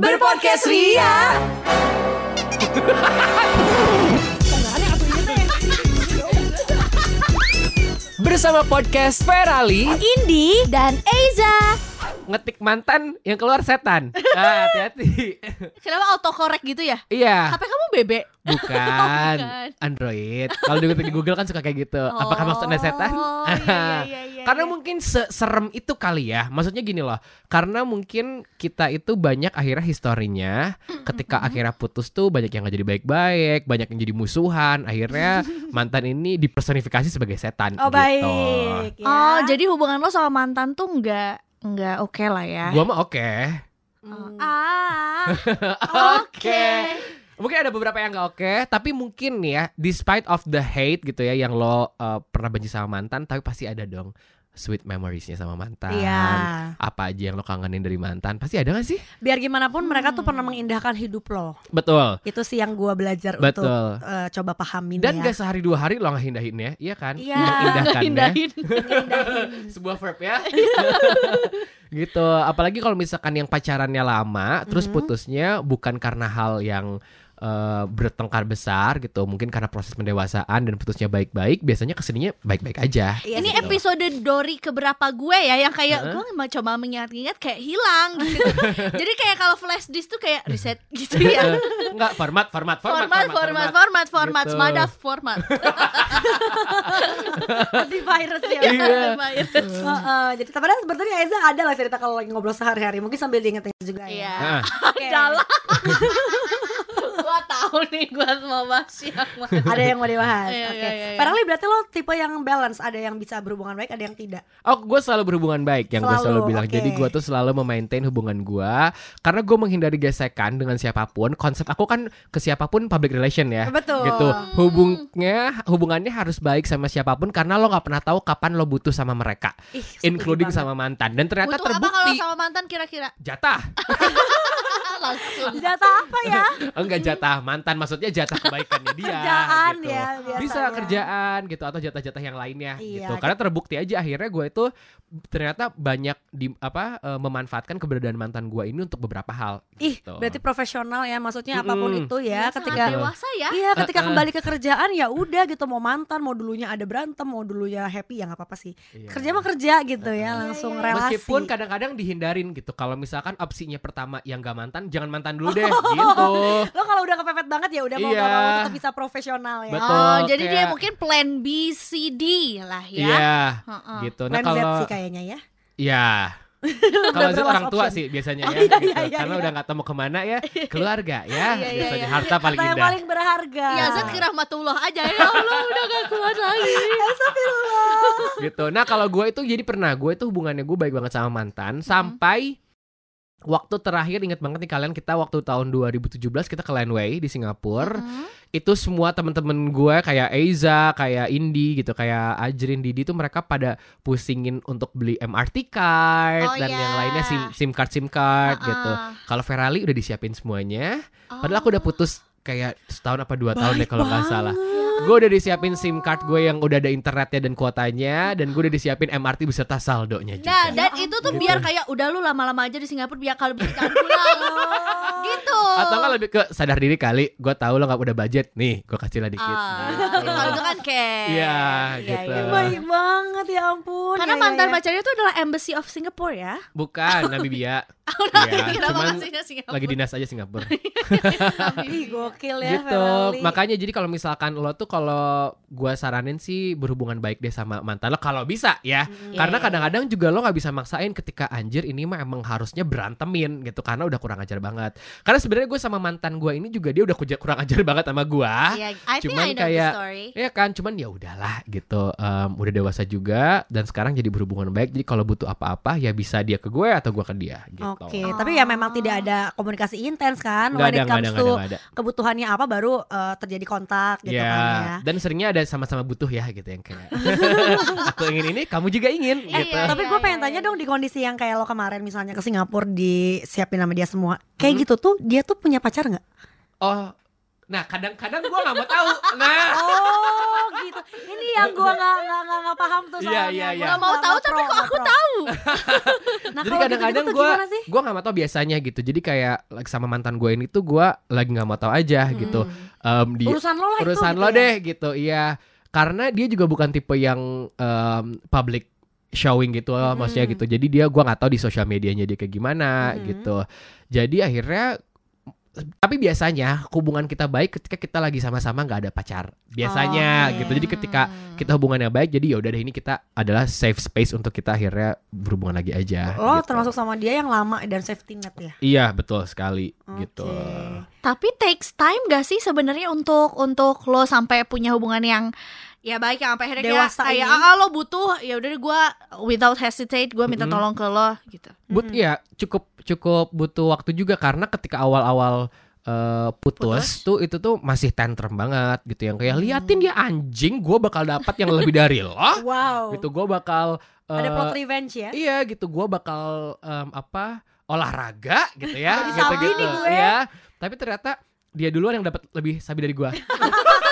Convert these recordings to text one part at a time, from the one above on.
Berpodcast Ria. Bersama podcast Ferali Indi dan Eiza. Ngetik mantan yang keluar setan. Ah, hati-hati. Kenapa autocorrect gitu ya? Iya, HP kamu bebek? bukan bukan. Android. Kalau di di Google kan suka kayak gitu. Apakah maksudnya setan? Oh, iya, iya, iya, Karena iya. mungkin se- serem itu kali ya. Maksudnya gini loh. Karena mungkin kita itu banyak akhirnya historinya ketika akhirnya putus tuh banyak yang gak jadi baik-baik, banyak yang jadi musuhan. Akhirnya mantan ini dipersonifikasi sebagai setan Oh gitu. baik. ya. Oh, jadi hubungan lo sama mantan tuh nggak nggak oke lah ya? Gua mah oke. Hmm. Ah, Oke. Mungkin ada beberapa yang gak oke, tapi mungkin ya, despite of the hate gitu ya, yang lo uh, pernah benci sama mantan, tapi pasti ada dong sweet memoriesnya sama mantan. Iya. Apa aja yang lo kangenin dari mantan, pasti ada gak sih? Biar gimana pun mereka tuh pernah mengindahkan hidup lo. Betul. Itu sih yang gua belajar Betul. untuk eh, coba pahamin Dan ya. gak sehari dua hari lo ngehindahin ya, iya kan? Iya. Mengindahkannya. hindahin. Sebuah verb ya. gitu. Apalagi kalau misalkan yang pacarannya lama, terus Mhm. putusnya bukan karena hal yang eh, bertengkar besar gitu, mungkin karena proses pendewasaan dan putusnya baik-baik, biasanya ke sininya baik-baik aja. Iya Ini sih. episode Dori keberapa gue ya yang kayak Heeh. gue mau coba mengingat-ingat kayak hilang gitu. Jadi kayak kalau flash disk tuh kayak reset gitu ya. Enggak, format, format, format, Format, format, format, format, Gitu. Smadaf format. antivirus ya. Iya. Heeh, jadi padahal sebetulnya Eza ada lah cerita kalau lagi ngobrol sehari-hari mungkin sambil diingetin juga ya. Iya. Nah, Oke. Dalam. Tahu nih gua mau bahas yang mana. Ada yang mau dibahas. Iya, Oke. iya, iya, iya. Padahal berarti lo tipe yang balance, ada yang bisa berhubungan baik, ada yang tidak. Oh, gue selalu berhubungan baik yang gue Selalu, selalu bilang. oke. Jadi gue tuh selalu memaintain hubungan gue karena gue menghindari gesekan dengan siapa pun. Konsep aku kan ke siapa pun public relation ya. Betul. Gitu. Hubungnya hubungannya harus baik sama siapa pun karena lo nggak pernah tahu kapan lo butuh sama mereka, Ih, including banget. sama mantan. Dan ternyata Butuh apa kalau terbukti sama mantan kira-kira? jatah. Langsung. Jatah apa ya? Enggak jatah mantan, maksudnya jatah kebaikannya dia. Kerjaan gitu. ya biasanya. Bisa kerjaan gitu atau jatah-jatah yang lainnya Iya, gitu. Karena terbukti aja akhirnya gue itu ternyata banyak di apa eh, memanfaatkan keberadaan mantan gue ini untuk beberapa hal. Ih, gitu. berarti profesional ya maksudnya apa pun Mm-mm. itu ya Sangat ketika dewasa ya. Iya, ketika Uh-uh. kembali ke kerjaan ya udah gitu mau mantan, mau dulunya ada berantem, mau dulunya happy ya nggak apa-apa sih. Iya. Kerja mah kerja gitu ya, langsung iya, iya. relasi. Meskipun kadang-kadang dihindarin gitu. Kalau misalkan opsinya pertama yang gak mantan, jangan mantan dulu deh gitu. Lo kalau udah kepepet banget ya udah mau Iya. gak mau tetap bisa profesional ya. Betul. Oh, jadi dia kayak- mungkin plan B, C, D lah ya. Iya, Heeh. gitu. Plan Nah Z kalau sih kayaknya ya. Iya. Kalau itu orang tua option. sih biasanya Oh, ya, iya, gitu. iya, iya, karena iya. udah nggak tahu mau ke mana ya, keluarga ya, Iya, iya, biasanya iya. harta paling Kata yang indah. paling berharga. Ya Zat ke rahmatullah aja ya Allah udah gak kuat lagi. gitu. Nah kalau gue itu jadi pernah gue itu hubungannya gue baik banget sama mantan Hmm. sampai waktu terakhir inget banget nih kalian kita waktu tahun 2017 kita ke Landway di Singapura Hmm. itu semua temen-temen gue kayak Eiza kayak Indi gitu kayak Ajrin Didi tuh mereka pada pusingin untuk beli MRT card Oh, dan iya. yang lainnya sim sim card sim card gitu Heeh. kalau Ferrari udah disiapin semuanya padahal aku udah putus kayak setahun apa dua tahun deh kalau nggak salah gue udah disiapin SIM card gue yang udah ada internetnya dan kuotanya dan gue udah disiapin MRT beserta saldonya juga. Nah, dan itu tuh Gitu. biar kayak udah lu lama-lama aja di Singapura biar kalau bisa pulang. gitu. Atau nggak lebih ke sadar diri kali, gue tahu lo nggak udah budget, nih gue kasih lah dikit. Gitu. kalau itu kan kayak Iya, gitu. iya. Baik banget ya ampun. Karena Ya, ya, mantan ya. pacarnya itu adalah Embassy of Singapore ya. Bukan Namibia, Udah, Iya, kenapa cuman lagi dinas aja Singapura. Ih, gokil ya gitu. Makanya jadi kalau misalkan lo tuh kalau gue saranin sih berhubungan baik deh sama mantan lo kalau bisa ya. Mm. Karena Iya. kadang-kadang juga lo nggak bisa maksain ketika anjir ini mah emang harusnya berantemin gitu karena udah kurang ajar banget. Karena sebenarnya gue sama mantan gue ini juga dia udah kurang ajar banget sama gue. Iya, I think Cuman I know kayak- the story. Ya kan, cuman ya udahlah gitu. Em, udah dewasa juga dan sekarang jadi berhubungan baik. Jadi kalau butuh apa-apa ya bisa dia ke gue atau gue ke dia gitu. Oke, tapi ya memang tidak ada komunikasi intens kan Nggak when ada, it comes ada, to ada, ada. kebutuhannya apa baru eh, terjadi kontak gitu ya, kan ya. dan seringnya ada sama-sama butuh ya gitu yang kayak aku ingin ini, kamu juga ingin Iya, gitu. iya, Tapi iya, gue iya, pengen iya. tanya dong di kondisi yang kayak lo kemarin misalnya ke Singapura disiapin sama dia semua. Kayak Hmm. gitu tuh dia tuh punya pacar nggak? Oh, Nah kadang-kadang gue nggak mau tahu. Nah Oh gitu. Ini yang gua nggak nggak nggak nggak paham tuh Iya, soalnya. iya, iya. Gua Nggak mau tahu tapi kok aku tahu. Nah, jadi kadang-kadang gitu-gitu tuh gue gue nggak mau tahu biasanya gitu. Jadi kayak like, sama mantan gue ini tuh gue lagi nggak mau tahu aja gitu. Em, di Urusan lo lah itu. urusan gitu lo ya. deh gitu. Iya karena dia juga bukan tipe yang em, public showing gitu loh, maksudnya Hmm. gitu. Jadi dia gua nggak tahu di sosial medianya dia kayak gimana Hmm. gitu. Jadi akhirnya tapi biasanya hubungan kita baik ketika kita lagi sama-sama nggak ada pacar biasanya Oh, gitu jadi ketika kita hubungannya baik jadi ya udah deh ini kita adalah safe space untuk kita akhirnya berhubungan lagi aja Lo gitu. termasuk sama dia yang lama dan safety net ya. iya betul sekali gitu Oke. Tapi takes time gak sih sebenarnya untuk untuk lo sampai punya hubungan yang ya baik yang sampai akhirnya kayak, Dewasa kayak ini. ah lo butuh ya udah gue without hesitate gue minta Mm-mm. tolong ke lo gitu. but Hmm. ya cukup cukup butuh waktu juga karena ketika awal-awal eh, putus, Putus. tuh itu tuh masih tantrum banget gitu yang kayak Hmm. liatin dia anjing gue bakal dapat yang lebih dari lo Wow. gitu gue bakal Ada eh, plot revenge ya. Iya gitu, gue bakal em, apa olahraga gitu ya, gitu gitu. gue. Iya, tapi ternyata dia duluan yang dapat lebih sabi dari gue.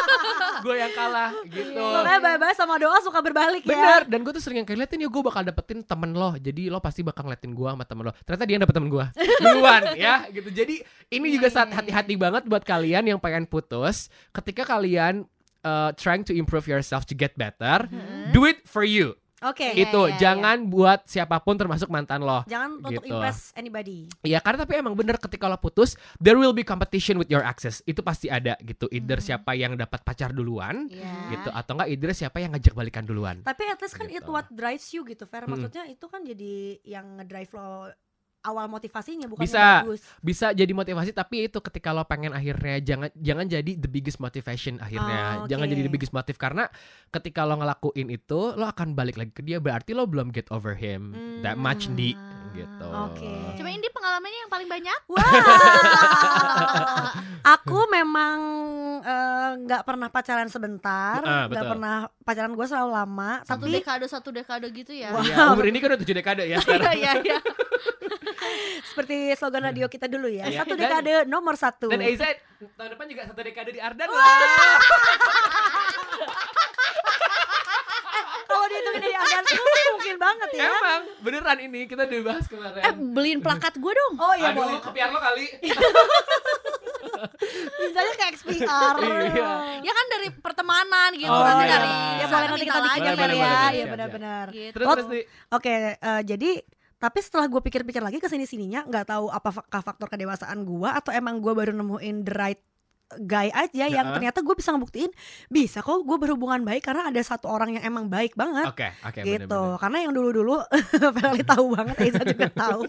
gue yang kalah gitu. Makanya bye-bye sama doa suka berbalik ya. Bener, dan gue tuh sering yang kayak liatin ya gue bakal dapetin temen lo. Jadi lo pasti bakal ngeliatin gue sama temen lo. Ternyata dia yang dapet temen gue Duluan ya gitu. Jadi ini juga Iya, saat iya, hati-hati banget buat kalian yang pengen putus. Ketika kalian uh, trying to improve yourself to get better Do it for you Oke. Iya, Itu, iya, iya. jangan buat siapa pun termasuk mantan lo Jangan untuk Gitu. impress anybody. Iya karena tapi emang bener ketika lo putus There will be competition with your exes Itu pasti ada gitu Either siapa yang dapat pacar duluan Iya. gitu Atau enggak either siapa yang ngajak balikan duluan Tapi at least kan Gitu. it what drives you gitu, Fer. Mm-mm. Maksudnya itu kan jadi yang ngedrive lo awal motivasinya bukan Bisa. bagus. Bisa jadi motivasi Tapi itu ketika lo pengen akhirnya Jangan jangan jadi the biggest motivation akhirnya Oh, Jangan oke. jadi the biggest motive Karena ketika lo ngelakuin itu Lo akan balik lagi ke dia Berarti lo belum get over him That much Hmm. di gitu Oke. Cuma ini pengalamannya yang paling banyak. Wow. aku memang eh, nggak pernah pacaran sebentar, Ah, nggak betul. pernah pacaran gue selalu lama. Satu tapi dekade satu dekade gitu ya. Wah. Iya, umur ini kan udah 7 dekade ya sekarang Iya iya. seperti slogan radio kita dulu ya, Iya. satu Dan- dekade nomor satu. Dan Eiza tahun depan juga satu dekade di Ardan Kalau dihitungin dari anggaran itu sih mungkin banget ya. Emang beneran ini kita udah bahas kemarin Eh beliin plakat gue dong. Oh iya Aduh, boleh. kepiar lo kali Misalnya ke XPR. Iya. Ya kan dari pertemanan gitu, Oh, nanti iya. dari Ya boleh nanti kita bikin ya ya. Iya benar-benar. Terus Oke, eh, jadi tapi setelah gue pikir-pikir lagi ke sini sininya nggak tahu apakah faktor kedewasaan gue atau emang gue baru nemuin the right guy aja yang ternyata gue bisa ngebuktiin bisa kok gue berhubungan baik karena ada satu orang yang emang baik banget. Oke, oke gitu. Bener-bener. karena yang dulu dulu Ferali tahu banget Aiza juga tahu.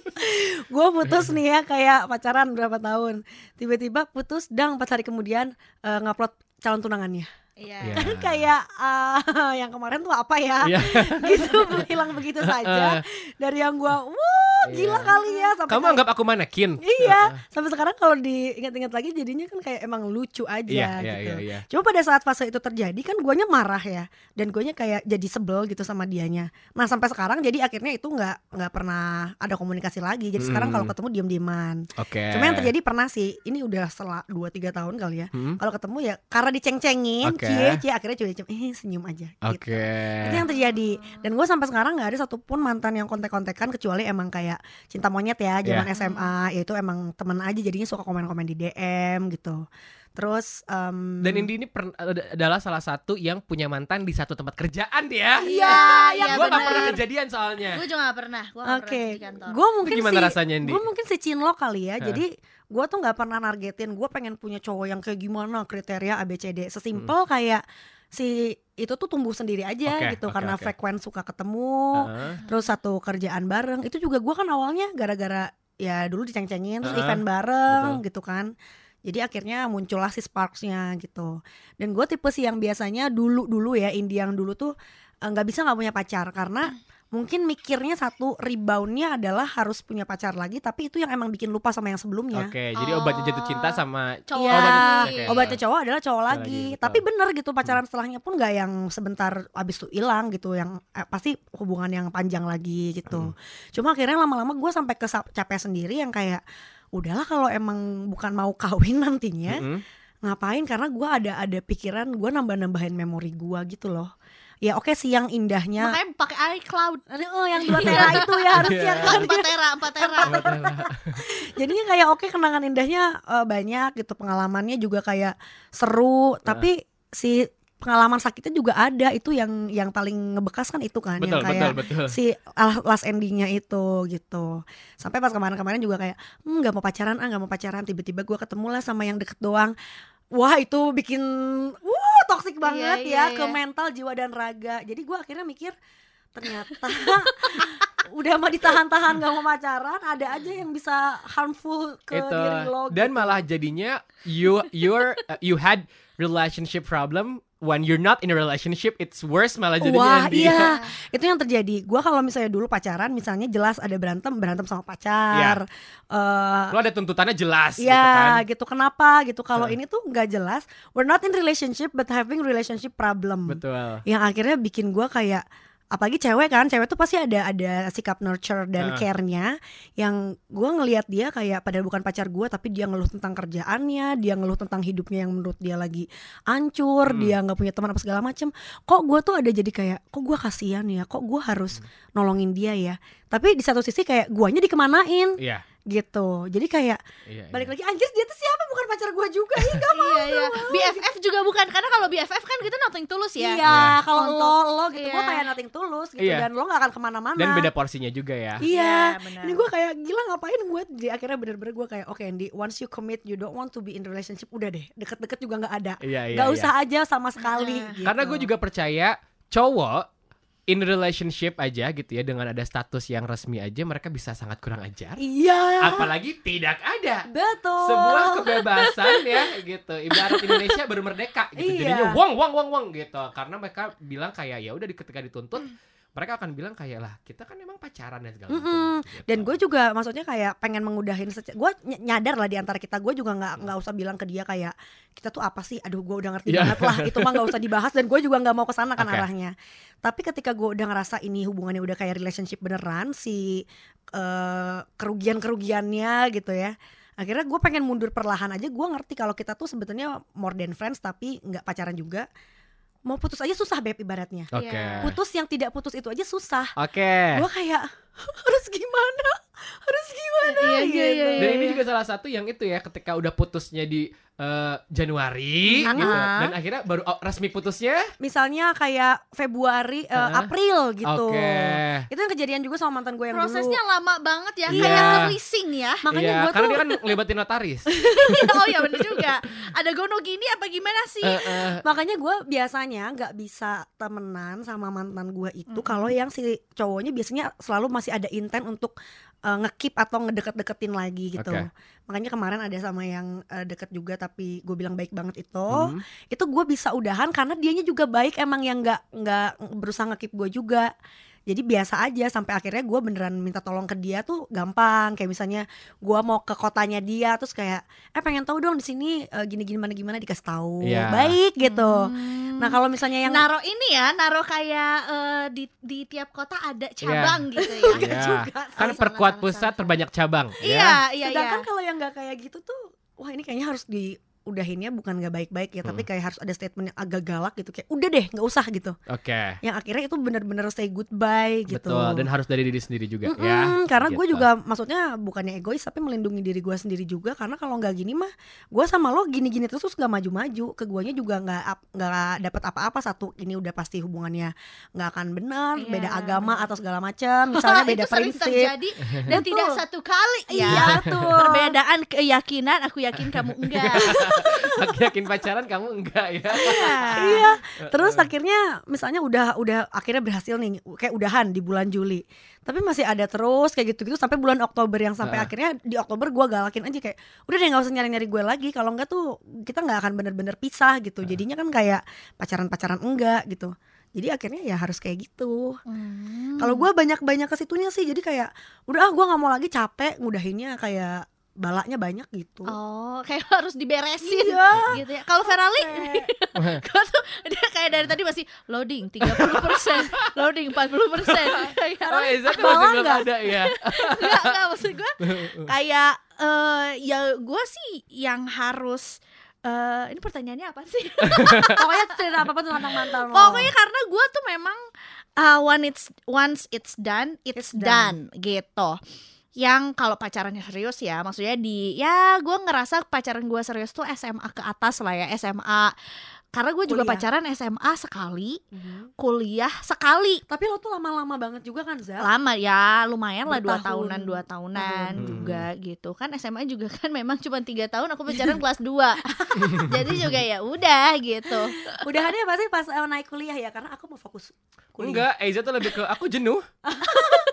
Gue putus nih ya kayak pacaran berapa tahun. Tiba-tiba putus dang empat hari kemudian eh, ngupload calon tunangannya Iya. Iya. kan kayak ah, yang kemarin tuh apa ya Iya. gitu hilang begitu saja dari yang gua wah gila Iya. kali ya sampai Kamu kayak- anggap aku manekin? iya sampai sekarang kalau diingat-ingat lagi jadinya kan kayak emang lucu aja Iya, iya, gitu iya, iya. Cuma pada saat fase itu terjadi kan guanya marah ya dan guanya kayak jadi sebel gitu sama dianya. Nah sampai sekarang jadi akhirnya itu nggak nggak pernah ada komunikasi lagi. Jadi sekarang Hmm. kalau ketemu diam-diaman. Oke. Cuma yang terjadi pernah sih ini udah setelah 2 3 tahun kali ya. Hmm? Kalau ketemu ya karena diceng-cengin, Oke. Cie cie akhirnya cuy eh senyum aja. Oke. Gitu. Itu yang terjadi. Dan gue sampai sekarang nggak ada satupun mantan yang kontek-kontekan kecuali emang kayak cinta monyet ya zaman Iya. SMA. Yaitu emang temen aja jadinya suka komen-komen di DM gitu. Terus em, Dan Indi ini per- adalah salah satu yang punya mantan di satu tempat kerjaan dia. Iya, iya Gue gak pernah kejadian soalnya. Gue juga gak pernah. Gue pernah di kantor. gue mungkin gimana si, rasanya, Indi? gue mungkin si Cinlo kali ya. Hah. Jadi gue tuh nggak pernah nargetin. Gue pengen punya cowok yang kayak gimana kriteria ABCD. Sesimpel kayak si itu tuh tumbuh sendiri aja Hmm. Oke, gitu oke, karena frekuens suka ketemu. Heeh. Terus satu kerjaan bareng. Itu juga gue kan awalnya gara-gara ya dulu diceng-cengin terus Heeh, event bareng gitu kan. Jadi akhirnya muncullah si sparksnya gitu. Dan gue tipe sih yang biasanya dulu dulu ya Indi yang dulu tuh eh, nggak bisa nggak punya pacar karena mungkin mikirnya satu reboundnya adalah harus punya pacar lagi tapi itu yang emang bikin lupa sama yang sebelumnya. Oke, jadi obatnya jatuh cinta sama Cowok Iya, obatnya- lagi. oke. obatnya cowok adalah cowok Cowok lagi. lagi, betul. Tapi bener gitu pacaran setelahnya pun nggak yang sebentar abis itu hilang gitu, yang eh, pasti hubungan yang panjang lagi gitu. Cuma akhirnya lama-lama gue sampai ke capek sendiri yang kayak udahlah kalau emang bukan mau kawin nantinya, Mm-mm. ngapain karena gue ada ada pikiran gue nambah nambahin memori gue gitu loh ya oke sih yang indahnya. Makanya pakai iCloud. oh yang dua tera itu ya harusnya Iya. kan. Empat tera, empat tera. jadinya kayak oke kenangan indahnya eh, banyak gitu. Pengalamannya juga kayak seru. Tapi si pengalaman sakitnya juga ada. Itu yang yang paling ngebekas kan itu kan betul yang kayak betul betul. si last endingnya itu gitu. Sampai pas kemarin-kemarin juga kayak "Hmm, nggak mau pacaran ah nggak mau pacaran. Tiba-tiba gue ketemu lah sama yang deket doang. Wah itu bikin uh toksik banget iya, ya ke iya. mental jiwa dan raga jadi gue akhirnya mikir ternyata udah mah ditahan-tahan nggak mau pacaran ada aja yang bisa harmful ke itu diri lo dan gitu. malah jadinya you you're uh, you had relationship problem when you're not in a relationship it's worse malah jadinya Wah nanti. iya. Itu yang terjadi. Gua kalau misalnya dulu pacaran misalnya jelas ada berantem berantem sama pacar. Eh, lo ada tuntutannya jelas gitu Iya kan? gitu. Kenapa? Gitu. Kalau Heeh. ini tuh nggak jelas. We're not in relationship but having relationship problem. Betul. Yang akhirnya bikin gua kayak apalagi cewek kan cewek tuh pasti ada ada sikap nurture dan Heeh. care-nya yang gua ngelihat dia kayak padahal bukan pacar gua tapi dia ngeluh tentang kerjaannya dia ngeluh tentang hidupnya yang menurut dia lagi hancur Hmm. dia nggak punya teman apa segala macem kok gua tuh ada jadi kayak kok gua kasihan ya kok gua harus Hmm. nolongin dia ya tapi di satu sisi kayak guanya dikemanain iya gitu jadi kayak iya balik iya. lagi anjir dia tuh siapa bukan pacar gua juga ih gak mau Iya, iya. BFF juga bukan karena kalau BFF kan kita nothing tulus ya. Iya, Iya. kalau lo lo gitu gua iya. kayak nothing tulus gitu Iya. dan lo gak akan ke mana-mana. dan beda porsinya juga ya Iya, Iya, benar. ini gue kayak gila ngapain gue di akhirnya bener-bener gue kayak oke Andy once you commit you don't want to be in relationship udah deh deket-deket juga nggak ada iya iya nggak iya. usah aja sama sekali Nah. gitu. karena gue juga percaya cowok in relationship aja gitu ya dengan ada status yang resmi aja mereka bisa sangat kurang ajar. Iya. Apalagi tidak ada. Betul. Sebuah kebebasan ya gitu. Ibarat Indonesia baru merdeka gitu. Iya. jadinya wong wong wong wong gitu. Karena mereka bilang kayak ya udah ketika dituntut mereka akan bilang kayak lah kita kan emang pacaran dan segala macam Mm-mm. gitu. dan gue juga maksudnya kayak pengen mengudahin gue nyadar lah di antara kita gue juga nggak nggak usah bilang ke dia kayak kita tuh apa sih aduh gue udah ngerti Iya. banget lah itu mah nggak usah dibahas dan gue juga nggak mau ke sana kan Oke. arahnya tapi ketika gue udah ngerasa ini hubungannya udah kayak relationship beneran si eh, kerugian kerugiannya gitu ya akhirnya gue pengen mundur perlahan aja gue ngerti kalau kita tuh sebetulnya more than friends tapi nggak pacaran juga mau putus aja susah beb ibaratnya. Oke. Iya. putus yang tidak putus itu aja susah. Oke. Gue kayak harus gimana harus gimana Iya, iya, gitu. iya, iya. dan ini juga salah satu yang itu ya ketika udah putusnya di eh, Januari Hmm. gitu Ah. dan akhirnya baru oh, resmi putusnya misalnya kayak Februari eh, Heeh. April gitu oke itu yang kejadian juga sama mantan gue yang Prosesnya dulu lama banget ya, Iya. kayak kerising ya. makanya Iya, gue karena tuh dia kan ngelibatin notaris oh ya bener juga. Ada gono gini apa gimana sih? Eh, eh, makanya gue biasanya nggak bisa temenan sama mantan gue itu Mm-mm. kalau yang si cowoknya biasanya selalu masih ada intent untuk eh, ngekip atau ngedeket-deketin lagi gitu Oke. makanya kemarin ada sama yang eh, deket juga tapi gue bilang baik banget itu hmm. itu gue bisa udahan karena dianya juga baik emang yang nggak nggak berusaha ngekip gue juga jadi biasa aja sampai akhirnya gue beneran minta tolong ke dia tuh gampang kayak misalnya gue mau ke kotanya dia terus kayak eh pengen tahu dong di sini eh, gini gimana gimana dikasih tahu Iya. baik gitu Hmm. nah kalau misalnya yang naro ini ya, naro kayak eh, di di tiap kota ada cabang gitu ya. Iya. juga kan sih. perkuat pusat terbanyak cabang ya Iya, iya, iya. sedangkan kalau yang nggak kayak gitu tuh wah ini kayaknya harus diudahinnya bukan nggak baik-baik ya tapi Hmm. kayak harus ada statement yang agak galak gitu kayak udah deh nggak usah gitu. Oke. Yang akhirnya itu bener-bener say goodbye gitu. Betul dan harus dari diri sendiri juga Mm-mm, ya. karena gue Gitu. juga maksudnya bukannya egois tapi melindungi diri gue sendiri juga karena kalau nggak gini mah gue sama lo gini-gini terus terus nggak maju-maju. Ke guanya juga nggak nggak dapat apa-apa. Satu ini udah pasti hubungannya nggak akan benar Iya, beda agama atau segala macam misalnya beda prinsip. terjadi dan tidak satu kali. Ya. iya tuh Perbedaan keyakinan, aku yakin kamu enggak. aku yakin pacaran kamu enggak ya? Iya. Terus akhirnya misalnya udah udah akhirnya berhasil nih kayak udahan di bulan Juli. Tapi masih ada terus kayak gitu-gitu sampai bulan Oktober yang sampai akhirnya di Oktober gua galakin aja kayak udah deh nggak usah nyari-nyari gue lagi. Kalau enggak tuh kita nggak akan bener-bener pisah gitu. Jadinya kan kayak pacaran-pacaran enggak gitu. Jadi akhirnya ya harus kayak gitu. Hmm. kalau gua banyak-banyak ke situnya sih jadi kayak udah ah gua nggak mau lagi capek ngudahinnya kayak balaknya banyak gitu Oh, kayak harus diberesin Iya. gitu ya. Kalau Capek. Gue tuh dia kayak dari tadi masih loading 30% Loading 40% Kayak oh Eza tuh Bawah masih belum ada ya Enggak, enggak maksud gue Kayak eh ya gue sih yang harus Eh, ini pertanyaannya apa sih? Pokoknya cerita apa-apa tentang mantan lo. Pokoknya karena gue tuh memang uh, when it's once it's done, it's, It's done. done. gitu. Yang kalau pacarannya serius ya, maksudnya di ya gue ngerasa pacaran gue serius tuh SMA ke atas lah ya SMA. Karena gue juga Kuliah. pacaran SMA sekali, Mhm. kuliah sekali. Tapi lo tuh lama-lama banget juga kan, Za? Lama ya, lumayan lah dua tahunan, dua tahunan Tahun. juga gitu. Kan SMA juga kan memang cuma tiga tahun, aku pacaran kelas 2 Jadi juga ya udah gitu. Udahannya pasti pas eh, naik kuliah ya karena aku mau fokus kuliah. Enggak, Eiza tuh lebih ke aku jenuh.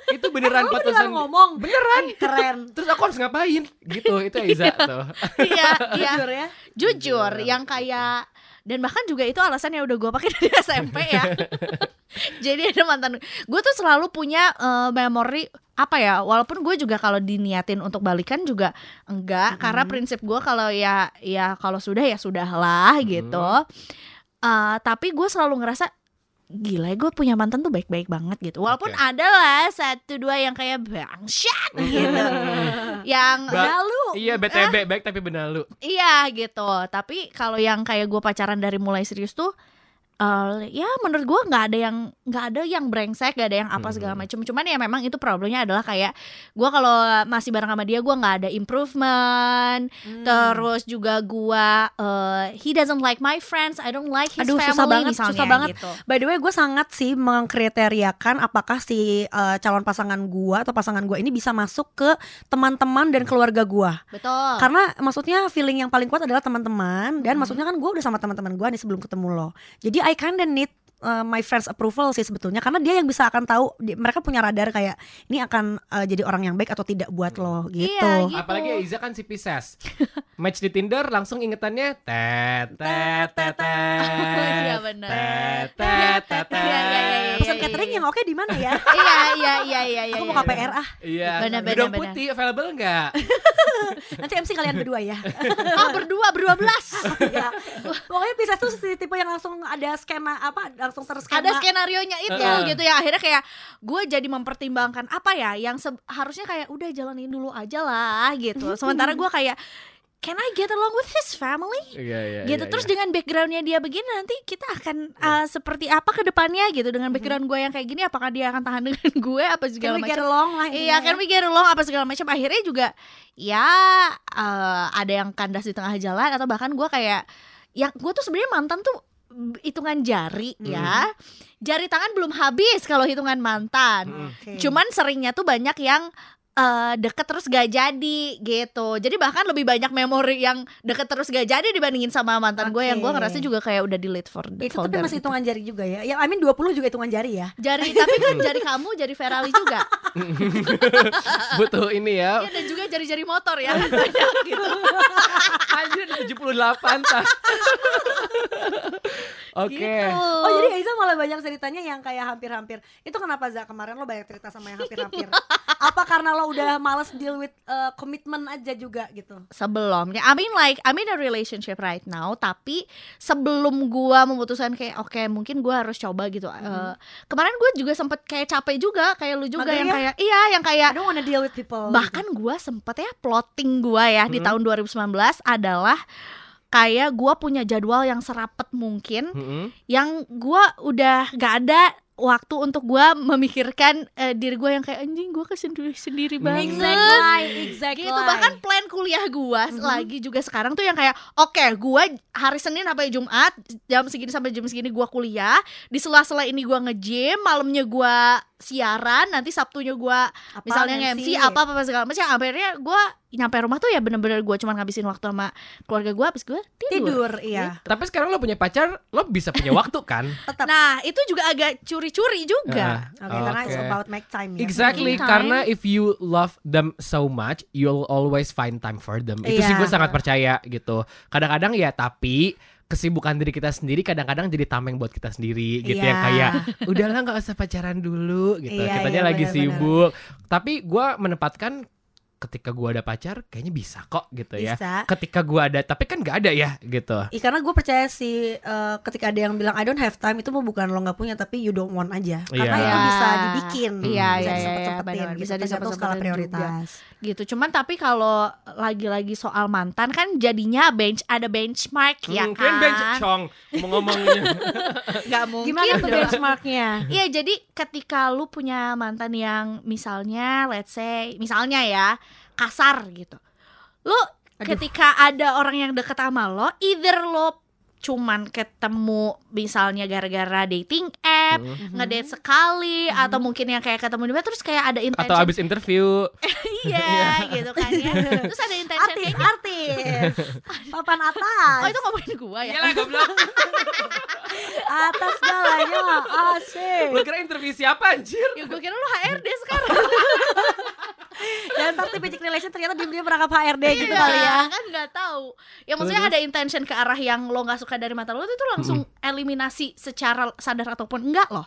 itu beneran putusan. tinggal ngomong. Beneran. Keren. Terus aku harus ngapain? Gitu, itu Eiza tuh. Iya, iya. Jujur ya. jujur Bener. yang kayak dan bahkan juga itu alasan yang udah gue pakai dari SMP ya. Jadi ada mantan gue tuh selalu punya eh, memori apa ya walaupun gue juga kalau diniatin untuk balikan juga enggak. Karena prinsip gue kalau ya ya kalau sudah ya sudahlah gitu. Eh, tapi gue selalu ngerasa gila gue punya mantan tuh baik-baik banget gitu walaupun Oke. ada lah satu dua yang kayak bangsat gitu yang Ba- Lalu Iya, BTB baik tapi benalu. Iya gitu. Tapi kalau yang kayak gue pacaran dari mulai serius tuh eh, ya menurut gue nggak ada yang nggak ada yang brengsek gak ada yang apa segala Hmm. macam cuman ya memang itu problemnya adalah kayak gue kalau masih bareng sama dia gue nggak ada improvement Hmm. terus juga gue eh, he doesn't like my friends I don't like his Aduh, family susah banget, misalnya susah banget. gitu. By the way, gue sangat sih mengkriteriakan apakah si eh, calon pasangan gua atau pasangan gua ini bisa masuk ke teman-teman dan keluarga gua. betul Karena maksudnya feeling yang paling kuat adalah teman-teman dan Hmm. maksudnya kan gua udah sama teman-teman gua nih sebelum ketemu lo. Jadi I kinda need uh, my friends approval sih sebetulnya karena dia yang bisa akan tahu di- mereka punya radar kayak ini akan uh, jadi orang yang baik atau tidak buat lo gitu. Iya, gitu. Apalagi Eiza kan si Pisces. Match di Tinder langsung ingetannya tet tet tet tet. Iya, benar. Tet tet tet. Iya, iya, iya, iya. Pesan catering yang oke di mana ya? iya iya iya iya iya Aku mau iya. KPR ah. Iya. Benar, benar, putih available enggak? Nanti MC kalian berdua ya. ah berdua berdua belas ya. Pokoknya bisa tuh si tipe yang langsung ada skema apa langsung terskema. ada skenario nya itu Heeh. gitu ya akhirnya kayak gue jadi mempertimbangkan apa ya yang harusnya kayak udah jalanin dulu aja lah gitu sementara gue kayak can I get along with his family Iya iya. gitu terus dengan backgroundnya dia begini nanti kita akan uh, seperti apa ke depannya gitu dengan background gue yang kayak gini apakah dia akan tahan dengan gue apa Can segala we get macam along lah Iya intinya kan ya. we get along apa segala macam akhirnya juga ya eh, ada yang kandas di tengah jalan atau bahkan gue kayak yang gue tuh sebenarnya mantan tuh hitungan jari ya jari tangan belum habis kalau hitungan mantan Mm. Oke. cuman seringnya tuh banyak yang eh, deket terus gak jadi gitu jadi bahkan lebih banyak memori yang deket terus gak jadi dibandingin sama mantan gue yang gue ngerasa juga kayak udah delete for itu tapi masih gitu. hitungan jari juga ya. Ya I mean 20 juga hitungan jari ya. jari tapi kan jari kamu jari Ferali juga Butuh ini ya. Iya, dan juga jari-jari motor ya banyak gitu Anjir ada 78 tas. Oke. Gitu. Oh jadi Aiza malah banyak ceritanya yang kayak hampir-hampir Itu kenapa Za kemarin lo banyak cerita sama yang hampir-hampir Apa karena lo udah males deal with uh, komitmen aja juga gitu sebelumnya I mean like I'm in a relationship right now tapi sebelum gua memutuskan kayak oke mungkin gua harus coba gitu Eh, kemarin gue juga sempet kayak capek juga kayak lu juga Mager yang ya? kayak iya yang I kayak don't wanna deal with people bahkan gua sempet ya plotting gua ya di Hmm. tahun 2019 adalah kayak gua punya jadwal yang serapet mungkin Mm-mm. yang gua udah gak ada waktu untuk gua memikirkan eh, diri gua yang kayak anjing gua kesendiri sendiri banget Exactly Exactly gitu bahkan plan kuliah gua Mhm. lagi juga sekarang tuh yang kayak oke gua hari Senin sampai Jumat jam segini sampai jam segini gua kuliah di sela-sela ini gua nge-gym malamnya gua siaran nanti Sabtunya gua Apa, misalnya MC? nge-MC apa apa segala macam akhirnya gua nyampe rumah tuh ya bener-bener gua cuma ngabisin waktu sama keluarga gua habis gua tidur, Tidur iya Tapi sekarang lo punya pacar, lo bisa punya waktu kan? Tetap nah itu juga agak curi-curi juga Ah, Oke karena it's about make time ya Exactly, time. karena if you love them so much, you'll always find time for them. Itu sih Iya. gue sangat percaya gitu. Kadang-kadang ya tapi kesibukan diri kita sendiri kadang-kadang jadi tameng buat kita sendiri gitu Iya. yang kayak udahlah nggak usah pacaran dulu gitu Iya, kitanya iya, lagi benar-benar. sibuk tapi gue menempatkan ketika gua ada pacar kayaknya bisa kok gitu ya. Bisa. Ketika gua ada tapi kan nggak ada ya gitu. Ih, karena gue percaya sih eh, ketika ada yang bilang I don't have time itu bukan lo nggak punya tapi you don't want aja. Karena Iya. itu bisa dibikin, Iya, bisa iya, iya, disempet-sempetin benar. gitu, Bisa tergantung skala prioritas. gitu. Cuman tapi kalau lagi-lagi soal mantan kan jadinya bench ada benchmark ya Hmm, kan. kirain bench cong ngomong-ngomongnya. Nggak mungkin. Gimana tuh benchmarknya? Iya, jadi ketika lu punya mantan yang misalnya let's say misalnya ya kasar gitu. Lu Aduh. ketika ada orang yang deket sama lo, either lo cuman ketemu misalnya gara-gara dating app, Hmm. ngedate sekali atau mungkin yang kayak ketemu di mana terus kayak ada intention Atau abis interview. iya gitu kan ya. Terus ada intention Artis, kayak artis, papan atas, Oh itu ngomongin gua ya. Iyalah goblok. atas segalanya, asik. Lu kira interview siapa anjir? Ya gue kira lu HRD sekarang. Dan starting basic relation ternyata dia merangkap HRD gitu Iya, kali ya. kan nggak tahu ya maksudnya ada intention ke arah yang lo nggak suka dari mata lo itu langsung eliminasi secara sadar ataupun enggak loh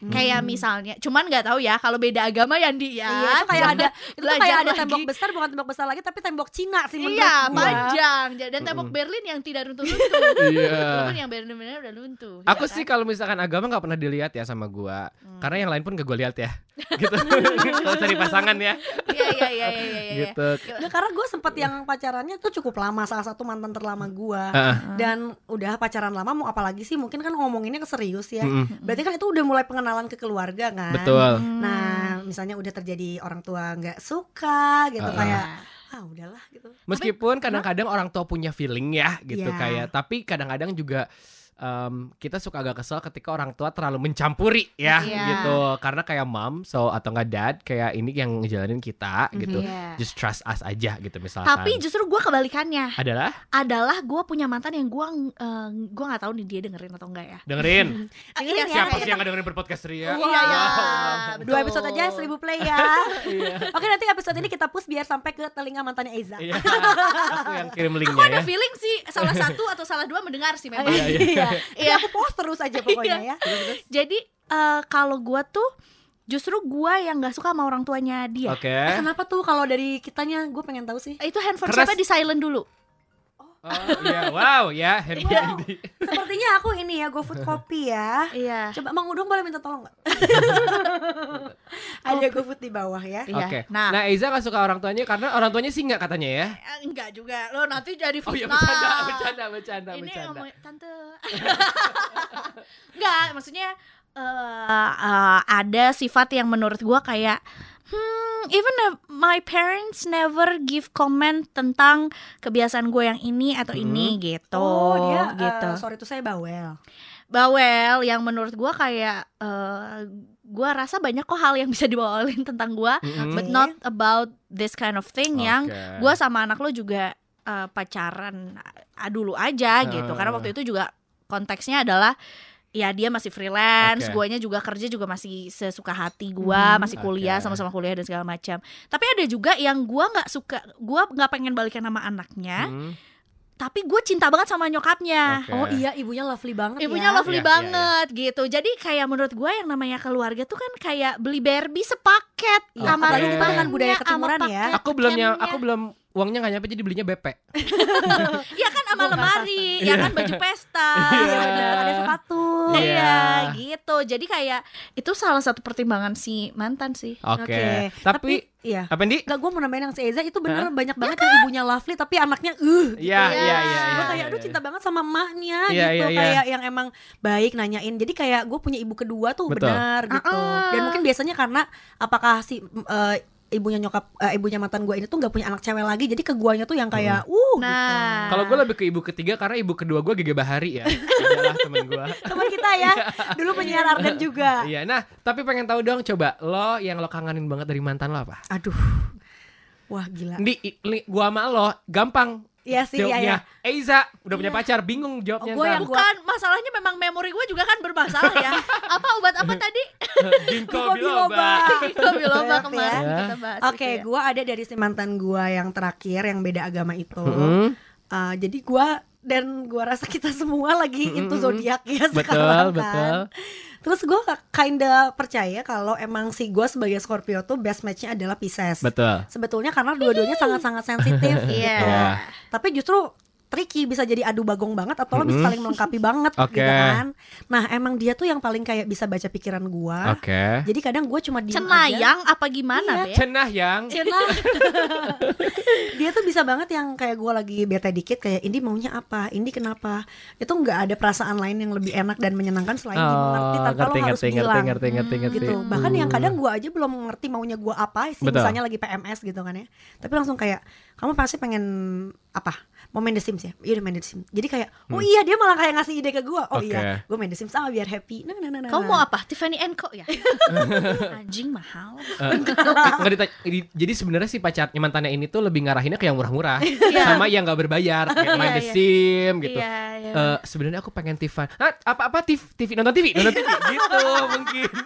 kayak misalnya cuman nggak tahu ya kalau beda agama ya Di ya Iya, itu kayak ada itu kayak ada lagi. tembok besar bukan tembok besar lagi tapi tembok Cina sih menurut iya gua. panjang dan tembok Berlin yang tidak runtuh-runtuh Iya. walaupun yang Berlin benar udah runtuh Aku ya sih kan? kalau misalkan agama nggak pernah dilihat ya sama gua, Hmm. karena yang lain pun gak gue lihat ya, gitu. Kalau cari pasangan ya, iya iya iya iya iya, iya. gitu. Nggak, karena gue sempet yang pacarannya tuh cukup lama salah satu mantan terlama gue Heeh. dan udah pacaran lama mau apalagi sih mungkin kan ngomonginnya ke serius ya Mm-mm. berarti kan itu udah mulai pengenalan ke keluarga kan Betul. Hmm. nah misalnya udah terjadi orang tua nggak suka gitu Ah. kayak ah udahlah gitu Meskipun kadang-kadang orang tua punya feeling ya, gitu Iya. kayak. Tapi kadang-kadang juga em, kita suka agak kesel ketika orang tua terlalu mencampuri ya, Iya. gitu. Karena kayak mom, so atau nggak dad, kayak ini yang ngejalanin kita, gitu. Iya. Just trust us aja, gitu misalkan. tapi justru gue kebalikannya adalah adalah gue punya mantan yang gue uh, gue nggak tahu nih dia dengerin atau enggak ya dengerin. Ah, Dengerin iya, ya, Siapa iya. sih yang nggak dengerin berpodcast Ria? Iya, iya. Wow. dua Betul. episode aja seribu play ya oke nanti episode ini kita push biar sampai ke telinga mantannya Eza Iya. Aku yang kirim Aku linknya ada ya. feeling sih salah satu atau salah dua mendengar sih memang. Iya, iya. Iya Iya. aku post terus aja pokoknya ya Jadi eh, kalau gua tuh justru gua yang nggak suka sama orang tuanya dia. Oke. Eh, kenapa tuh kalau dari kitanya gue pengen tahu sih Itu handphone Keras. siapa di silent dulu. Oh iya, wow ya handphone di. sepertinya aku ini ya GoFood Kopi ya Iya. Coba Mang Udung boleh minta tolong nggak? Ada GoFood di bawah ya. Iya. Oke. Nah, Nah, Eiza gak suka orang tuanya karena orang tuanya sih nggak katanya ya. eh, enggak juga. Lo nanti jadi Oh iya fitnah. bercanda, bercanda, bercanda, Ini bercanda. ngomong tante. enggak, maksudnya eh, eh, ada sifat yang menurut gua kayak Hmm, even if my parents never give comment tentang kebiasaan gue yang ini atau ini gitu. Oh dia gitu. eh, sorry itu saya bawel. bawel yang menurut gua kayak eh gua rasa banyak kok hal yang bisa dibawelin tentang gua Mm-mm. but not about this kind of thing yang Oke. gua sama anak lo juga eh, pacaran dulu aja gitu karena Ah. waktu itu juga konteksnya adalah ya dia masih freelance, Oke. guanya juga kerja juga masih sesuka hati gua, Hmm, masih kuliah sama-sama kuliah dan segala macam. Tapi ada juga yang gua nggak suka, gua nggak pengen balikan sama anaknya, Hmm. tapi gue cinta banget sama nyokapnya. Oke. Oh iya ibunya lovely banget Ibunya ya. lovely Iya, iya, banget gitu. Jadi kayak menurut gue yang namanya keluarga tuh kan kayak beli Barbie sepaket Iya, sama apalagi kita dengan budaya ketimuran sama ya. Aku belum yang aku belum uangnya nggak nyampe jadi belinya BP. Iya kan sama lemari, ya kan baju pesta. Iya benar, ada sepatu. Iya. Iya gitu. Jadi kayak itu salah satu pertimbangan si mantan sih. Oke. Oke. Tapi iya. apa Ndi? Enggak gue mau nambahin yang si Eza itu bener Hah? banyak banget yang ibunya lovely tapi anaknya uh gitu. Iya, Iya. iya, iya. Gue iya, kayak iya, aduh iya. cinta banget sama emaknya Iya, gitu iya, iya. kayak yang emang baik nanyain jadi kayak gue punya ibu kedua tuh Betul. benar gitu Ah-ah. dan mungkin biasanya karena apakah si eh, ibunya nyokap eh, ibunya mantan gue ini tuh nggak punya anak cewek lagi jadi ke guanya tuh yang kayak uh Nah. Kalau gue lebih ke ibu ketiga karena ibu kedua gue Gege Bahari ya. Adalah temen gue. gitu. teman kita ya dulu penyiar Arden juga Iya, nah tapi pengen tahu dong coba lo yang lo kangenin banget dari mantan lo apa? aduh wah gila Di, i- li- gua sama lo gampang Iya sih iya ya Eiza udah punya Iya. pacar bingung jawabnya Oh, gua ntar. yang- Bukan masalahnya memang memori gue juga kan bermasalah ya. apa obat apa tadi? Ginkgo Ginkgo biloba. Ginkgo biloba Maaf kemarin ya. kita bahas. Oke, itu ya. gua ada dari si mantan gua yang terakhir yang beda agama itu. Mm-mm. Uh, jadi gua dan gua rasa kita semua lagi Mm-mm. into zodiak ya Betul, sekarang kan. betul. Terus gue kinda percaya kalau emang si gue sebagai Scorpio tuh best matchnya adalah Pisces. Betul. Sebetulnya karena dua-duanya sangat-sangat sensitif. Iya. Iya. Tapi justru tricky bisa jadi adu bagong banget atau lo bisa Mm-mm. saling melengkapi banget Oke. gitu kan. Nah, emang dia tuh yang paling kayak bisa baca pikiran gua. Oke. Jadi kadang gue cuma aja. Cenayang apa gimana, Be? Cenah yang. Cenah. dia tuh bisa banget yang kayak gue lagi bete dikit kayak Indi maunya apa, Indi kenapa? Itu nggak ada perasaan lain yang lebih enak dan menyenangkan selain dimengerti Oh, tanpa lo ngerti, harus ngerti, ngerti, bilang. ngerti, ngerti, Hmm, ngerti. gitu. Bahkan yang kadang gue aja belum ngerti maunya gue apa sih, Betul. misalnya lagi PMS gitu kan ya. Tapi langsung kayak kamu pasti pengen apa? Mau main The Sims ya? Iya udah main The Sims. Jadi kayak, oh iya dia malah kayak ngasih ide ke gue. Oh Hmm. Oke. iya, gue main The Sims sama biar happy. Nah, nah, nah, nah. Kamu nah. mau apa? Tiffany Co ya? Anjing mahal. Nggak ditanya- di- jadi sebenarnya si pacarnya mantannya ini tuh lebih ngarahinnya ke yang murah-murah sama yang nggak berbayar kayak main Iya, The iya. Sim gitu. Iya, iya. Eh, sebenarnya aku pengen Tiffan. Ah, apa-apa TV, TV nonton TV, nonton TV gitu mungkin.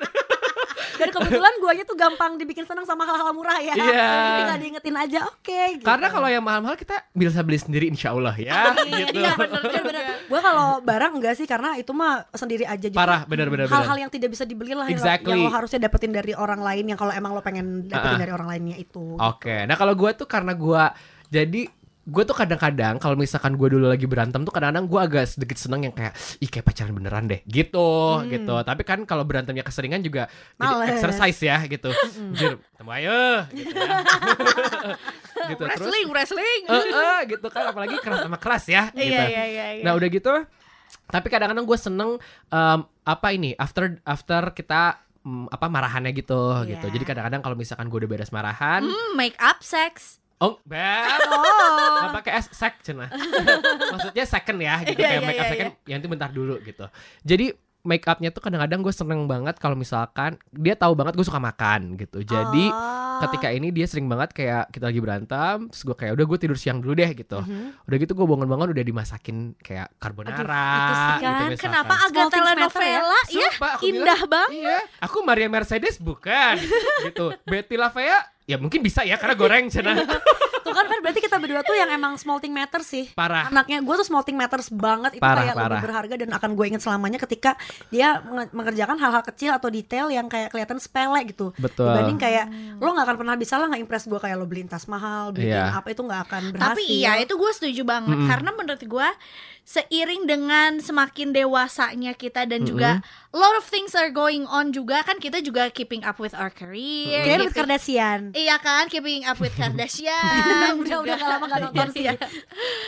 Dan kebetulan guanya tuh gampang dibikin senang sama hal-hal murah ya. Iya. Jadi tinggal diingetin aja, oke. gitu. Karena kalau yang mahal-mahal kita bisa beli sendiri insya Allah ya. Iya, gitu. iya bener bener bener. Gue kalau barang enggak sih karena itu mah sendiri aja gitu. Parah, benar-benar. Hal-hal yang tidak bisa dibeli lah yang lo- Exactly. yang lo harusnya dapetin dari orang lain yang kalau emang lo pengen dapetin Ah-ah. dari orang lainnya itu. Oke, nah kalau gue tuh karena gue jadi gue tuh kadang-kadang kalau misalkan gue dulu lagi berantem tuh kadang-kadang gue agak sedikit seneng yang kayak ih kayak pacaran beneran deh gitu gitu tapi kan kalau berantemnya keseringan juga jadi Males. exercise ya gitu Jir, temu ayo gitu ya gitu terus wrestling, wrestling. eh, eh, gitu kan apalagi keras sama keras ya gitu Iya, iya, iya, iya. nah udah gitu tapi kadang-kadang gue seneng em, apa ini after after kita mm, apa marahannya gitu Iya. gitu jadi kadang-kadang kalau misalkan gue udah beres marahan Hmm, make up sex. Oh, bad. Oh. Pakai S sek cenah. Maksudnya second ya gitu Iya, kayak iya, make up iya, second yang itu bentar dulu gitu. Jadi make upnya tuh kadang-kadang gue seneng banget kalau misalkan dia tahu banget gue suka makan gitu. Jadi Oh. ketika ini dia sering banget kayak kita lagi berantem, terus gue kayak udah gue tidur siang dulu deh gitu. Mhm. Udah gitu gue bangun-bangun udah dimasakin kayak carbonara. itu sih gitu kan, misalkan. Kenapa agak matter telenovela ya? Sumpah, aku Indah bilang, banget. Iya, aku Maria Mercedes bukan gitu. Betty Lavea ya mungkin bisa ya karena goreng cenah. Tuh kan Fer, berarti kita berdua tuh yang emang small thing matters sih. Parah. Anaknya gue tuh small thing matters banget itu Parah, kayak parah. lebih berharga dan akan gue inget selamanya ketika dia menge- mengerjakan hal-hal kecil atau detail yang kayak kelihatan sepele gitu. Betul. Dibanding kayak lo nggak akan pernah bisa lah nggak impress gue kayak lo beliin tas mahal, beliin Iya. apa itu nggak akan berhasil. Tapi iya itu gue setuju banget Mm-mm. karena menurut gue seiring dengan semakin dewasanya kita dan juga a lot of things are going on juga kan kita juga keeping up with our career. Ruth keeping- Kardashian. Iya kan, keeping up with Kardashian. udah udah gak lama gak nonton sih. Iya.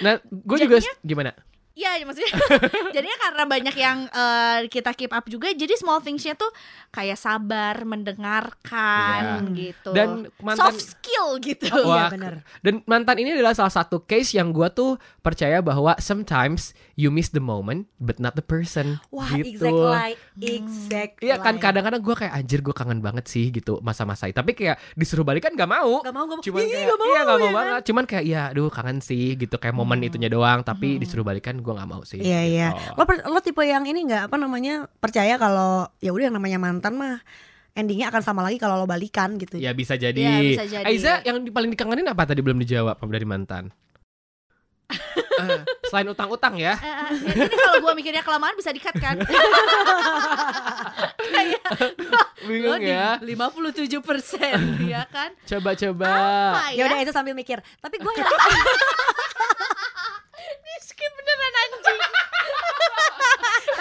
Nah, gue juga gimana? Iya maksudnya Jadinya karena banyak yang eh, kita keep up juga Jadi small thingsnya tuh Kayak sabar Mendengarkan gitu Dan mantan Soft skill gitu Oh, iya, Wah, bener. Dan mantan ini adalah salah satu case yang gue tuh percaya bahwa sometimes you miss the moment but not the person. Wah, gitu. exactly, exactly. Iya kan kadang-kadang gue kayak anjir gue kangen banget sih gitu masa-masa itu. Tapi kayak disuruh balikan gak mau. Gak mau, gak mau. Cuman Ih, kayak gak mau, iya gak mau ya kan? banget. Cuman kayak iya aduh kangen sih gitu kayak momen itunya doang. Tapi disuruh balikan gue gak mau sih. Iya iya. gitu. Lo per- lo tipe yang ini nggak apa namanya percaya kalau ya udah yang namanya mantan mah endingnya akan sama lagi kalau lo balikan gitu. Ya bisa jadi. Ya, bisa jadi. Aiza yang di- paling dikangenin apa tadi belum dijawab apa dari mantan? Eh, selain utang-utang ya. Eh, ya, Ini kalau gue mikirnya kelamaan bisa dikat kan Kayak Bingung ya. 57 persen Ya kan Coba-coba. Ya ya udah itu sambil mikir. Tapi gue yang Skip beneran anjing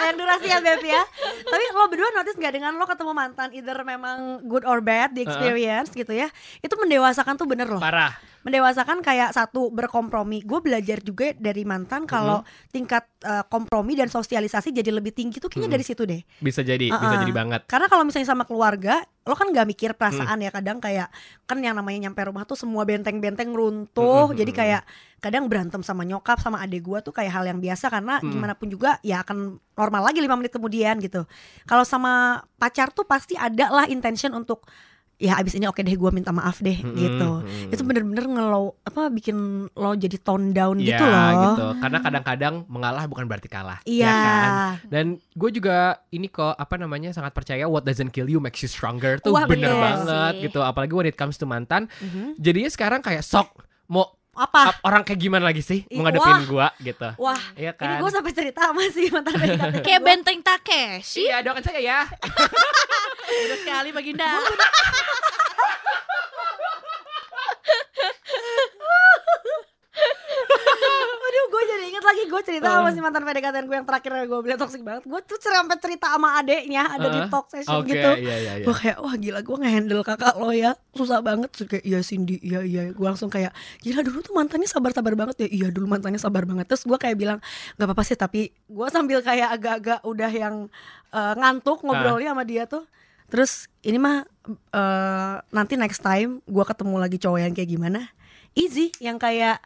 Sayang durasi ya Beb ya. Tapi lo berdua notice gak dengan lo ketemu mantan Either memang good or bad The experience gitu ya Itu mendewasakan tuh bener loh. Parah. Mendewasakan kayak satu berkompromi Gue belajar juga dari mantan Kalau tingkat eh, kompromi dan sosialisasi Jadi lebih tinggi tuh kayaknya Mm-mm. dari situ deh Bisa jadi, bisa Uh-uh. jadi banget. Karena kalau misalnya sama keluarga Lo kan gak mikir perasaan ya Kadang kayak Kan yang namanya nyampe rumah tuh Semua benteng-benteng runtuh Mm-mm. Jadi kayak Kadang berantem sama nyokap Sama adik gua tuh kayak hal yang biasa Karena Mm. gimana pun juga Ya akan normal lagi lima menit kemudian gitu Kalau sama pacar tuh Pasti ada lah intention untuk Ya abis ini oke deh gue minta maaf deh Mm-mm, gitu mm-mm. Itu bener-bener ngelo Apa bikin lo jadi tone down Iya, gitu loh gitu. Karena kadang-kadang mengalah bukan berarti kalah. Iya ya kan? Dan gue juga ini kok apa namanya sangat percaya what doesn't kill you makes you stronger tuh Wah, bener bener banget sih. gitu. Apalagi when it comes to mantan. Mhm. Jadinya sekarang kayak sok mau apa? Ap- orang kayak gimana lagi sih Ih, mau ngadepin wah. gua gitu. Wah, Iya ini kan? gue sampai cerita sama si mantan PDKT Kayak gua. benteng Takeshi Iya, doakan saya ya. Udah sekali Baginda Aduh, gue jadi cerita sama si mantan PDKT gue yang terakhir gue bilang toxic banget. Gue tuh sampai cerita sama adeknya ada di Heeh. talk session Oke, gitu. iya iya iya. Gue kayak wah gila gue ngehandle kakak lo ya susah banget Terus kayak iya Cindy iya iya gue langsung kayak gila dulu tuh mantannya sabar-sabar banget ya iya dulu mantannya sabar banget terus gue kayak bilang nggak apa-apa sih tapi gue sambil kayak agak-agak udah yang eh, ngantuk ngobrolnya sama dia tuh terus ini mah eh, nanti next time gue ketemu lagi cowok yang kayak gimana easy yang kayak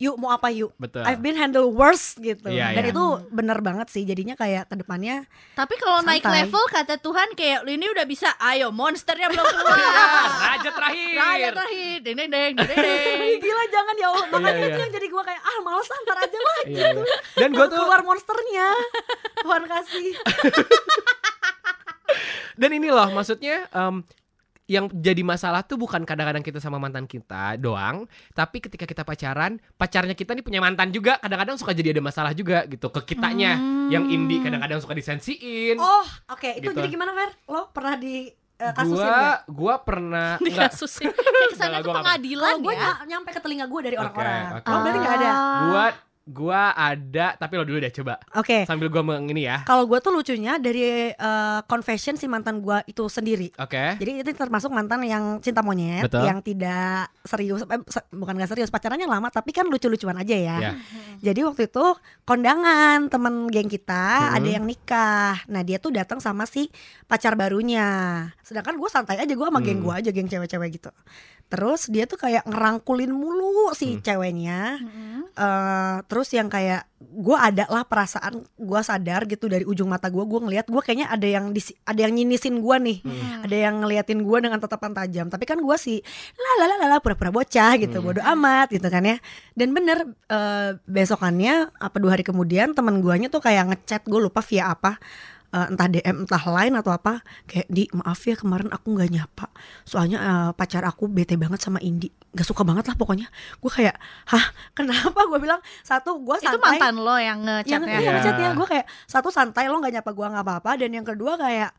yuk mau apa yuk Betul. I've been handle worse gitu Iya, dan iya. itu bener banget sih jadinya kayak ke depannya Tapi kalau naik level kata Tuhan kayak lu ini udah bisa Ayo monsternya belum Iya, keluar Raja terakhir. Raya terakhir Deng deng deng deng deng Ih, gila jangan ya Allah makanya Iya, itu iya. yang jadi gue kayak ah males antar aja lah Iya, iya. Dan gue tuh keluar monsternya Tuhan kasih dan ini loh maksudnya em, yang jadi masalah tuh bukan kadang-kadang kita sama mantan kita doang, tapi ketika kita pacaran, pacarnya kita nih punya mantan juga, kadang-kadang suka jadi ada masalah juga gitu ke kitanya. Hmm. Yang indie kadang-kadang suka disensiin. oh oke itu Gitu. jadi gimana Fer lo pernah di kasusin gua nggak? gua pernah Di enggak, kasusnya Kayak gua nggak- pengadilan gue ya nyampe ke telinga gue dari orang-orang oke. oh berarti nggak ada gua gua ada tapi lo dulu deh coba oke sambil gua meng ini ya. kalau gue tuh lucunya dari eh, confession si mantan gue itu sendiri Oke. Jadi itu termasuk mantan yang cinta monyet, Betul. yang tidak serius, eh, se- bukan gak serius, pacarannya lama, tapi kan lucu-lucuan aja ya. Ya. Jadi waktu itu kondangan temen geng kita Mhm. ada yang nikah. Nah dia tuh datang sama si pacar barunya. Sedangkan gue santai aja gue sama geng Hmm. gue aja geng cewek-cewek gitu. Terus dia tuh kayak ngerangkulin mulu si Hmm. ceweknya. Mm-mm. eh terus yang kayak gue ada lah perasaan gue sadar gitu dari ujung mata gue gue ngelihat gue kayaknya ada yang disi- ada yang nyinisin gue nih Hmm. ada yang ngeliatin gue dengan tatapan tajam tapi kan gue sih la la la la pura-pura bocah gitu Hmm. bodoh amat gitu kan ya dan bener eh, besokannya apa dua hari kemudian teman guanya tuh kayak ngechat gue lupa via apa eh, entah DM entah lain atau apa kayak di maaf ya kemarin aku nggak nyapa. Soalnya eh, pacar aku bete banget sama Indi. Gak suka banget lah pokoknya. Gue kayak hah kenapa? Gue bilang satu gue Itu santai. mantan lo yang yang ngechatnya iya Iya. ngechatnya gue kayak satu santai lo nggak nyapa gue nggak apa-apa. Dan yang kedua kayak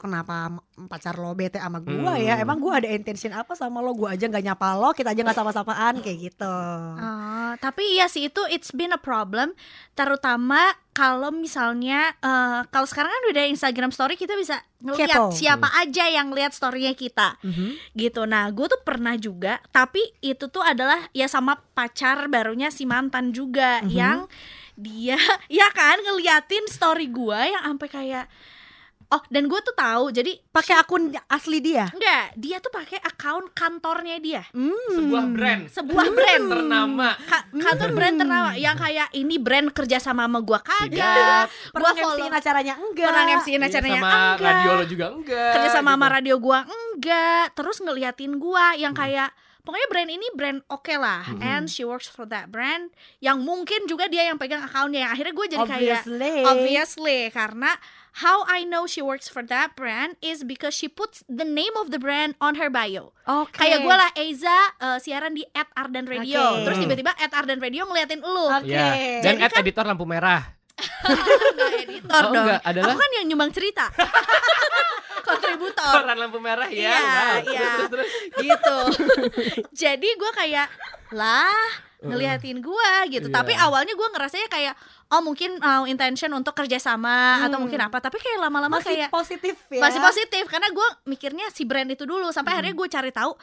kenapa pacar lo bete sama gue ya Hmm. emang gue ada intention apa sama lo gue aja nggak nyapa lo kita aja nggak sama-sapaan kayak gitu Oh, tapi iya sih itu it's been a problem terutama kalau misalnya eh, kalau sekarang kan udah Instagram story kita bisa ngeliat Kepo. siapa aja yang lihat storynya kita gitu. Nah, gue tuh pernah juga, tapi itu tuh adalah ya sama pacar barunya si mantan juga Mhm. yang dia ya kan ngeliatin story gue yang sampai kayak oh dan gue tuh tahu jadi pakai akun asli dia? Enggak dia tuh pakai account kantornya dia. Hmm. Sebuah brand. Sebuah brand. Ternama. Ka- kantor brand ternama yang kayak ini brand kerja sama sama gua kagak. Pernah follow. MC-in acaranya? Enggak. Pernah MC-in Iya, acaranya? sama enggak. radio lo juga enggak. kerja sama sama gitu. radio gua? Enggak. Terus ngeliatin gua yang Hmm. Pokoknya brand ini brand oke lah Hmm. and she works for that brand yang mungkin juga dia yang pegang akunnya yang akhirnya gue jadi kayak obviously obviously karena how I know she works for that brand is because she puts the name of the brand on her bio oke Kayak gue lah Eiza eh, siaran di at Ardan Radio Oke. Terus tiba-tiba at Ardan Radio ngeliatin lu Oke. Ya. Dan Jadi at editor lampu merah. Nggak editor Oh, dong enggak, adalah- Aku kan yang nyumbang cerita Kontributor Koran lampu merah ya. Iya, Wow. iya. Terus, terus, terus. Gitu Jadi gue kayak Lah ngeliatin gue gitu Iya. Tapi awalnya gue ngerasanya kayak Oh mungkin uh, intention untuk kerjasama Atau Hmm. mungkin apa Tapi kayak lama-lama masih kayak positif ya masih positif karena gue mikirnya si brand itu dulu sampai akhirnya gue cari tahu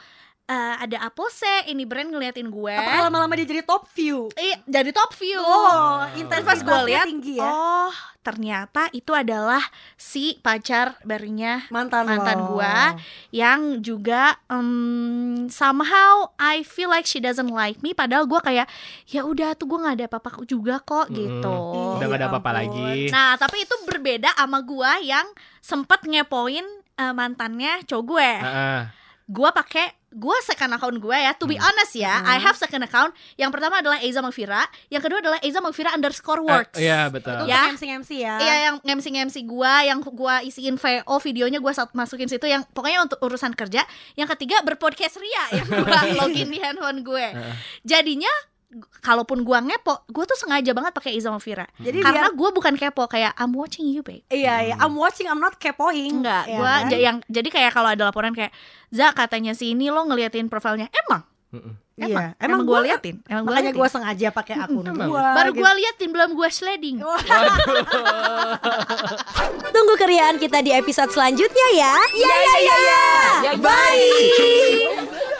eh, ada Apose ini brand ngeliatin gue apakah lama-lama dia jadi top view Iya, jadi top view. oh pas gue lihat, tinggi ya oh ternyata itu adalah si pacar barunya mantan mantan lo. gua. yang juga em, somehow I feel like she doesn't like me. Padahal gue kayak ya udah tuh gue nggak ada apa-apa juga kok Mm-mm. gitu. Udah gak ada Ya apa-apa lagi. Nah tapi itu berbeda sama gua yang sempet ngepoin eh, mantannya cowok gue. Heeh. Gue pakai gue second account gue ya to be honest ya I have second account yang pertama adalah Eza Mangfira yang kedua adalah Eza Mangfira underscore works Eh, Iya betul. Untuk Ya. MC MC ya. Iya yang MC MC gua yang gua isiin VO videonya gua saat masukin situ yang pokoknya untuk urusan kerja. Yang ketiga berpodcast Ria yang gua login di handphone gue. Jadinya kalaupun gua ngepo, gua tuh sengaja banget pakai Iza Mafira. Jadi Karena biar gua bukan kepo kayak I'm watching you, babe. iya iya I'm watching I'm not kepoing. Enggak, Ya gua kan? yang jadi kayak kalau ada laporan kayak Za katanya si ini lo ngeliatin profilnya. Emang? Mm-mm. Emang, Iya, emang gua gua- liatin. Emang gua Makanya liatin. gue sengaja pakai akun Emang. gua. baru gitu. gua liatin belum gua sliding. Tunggu keriaan kita di episode selanjutnya ya. Ya ya ya. ya. Bye.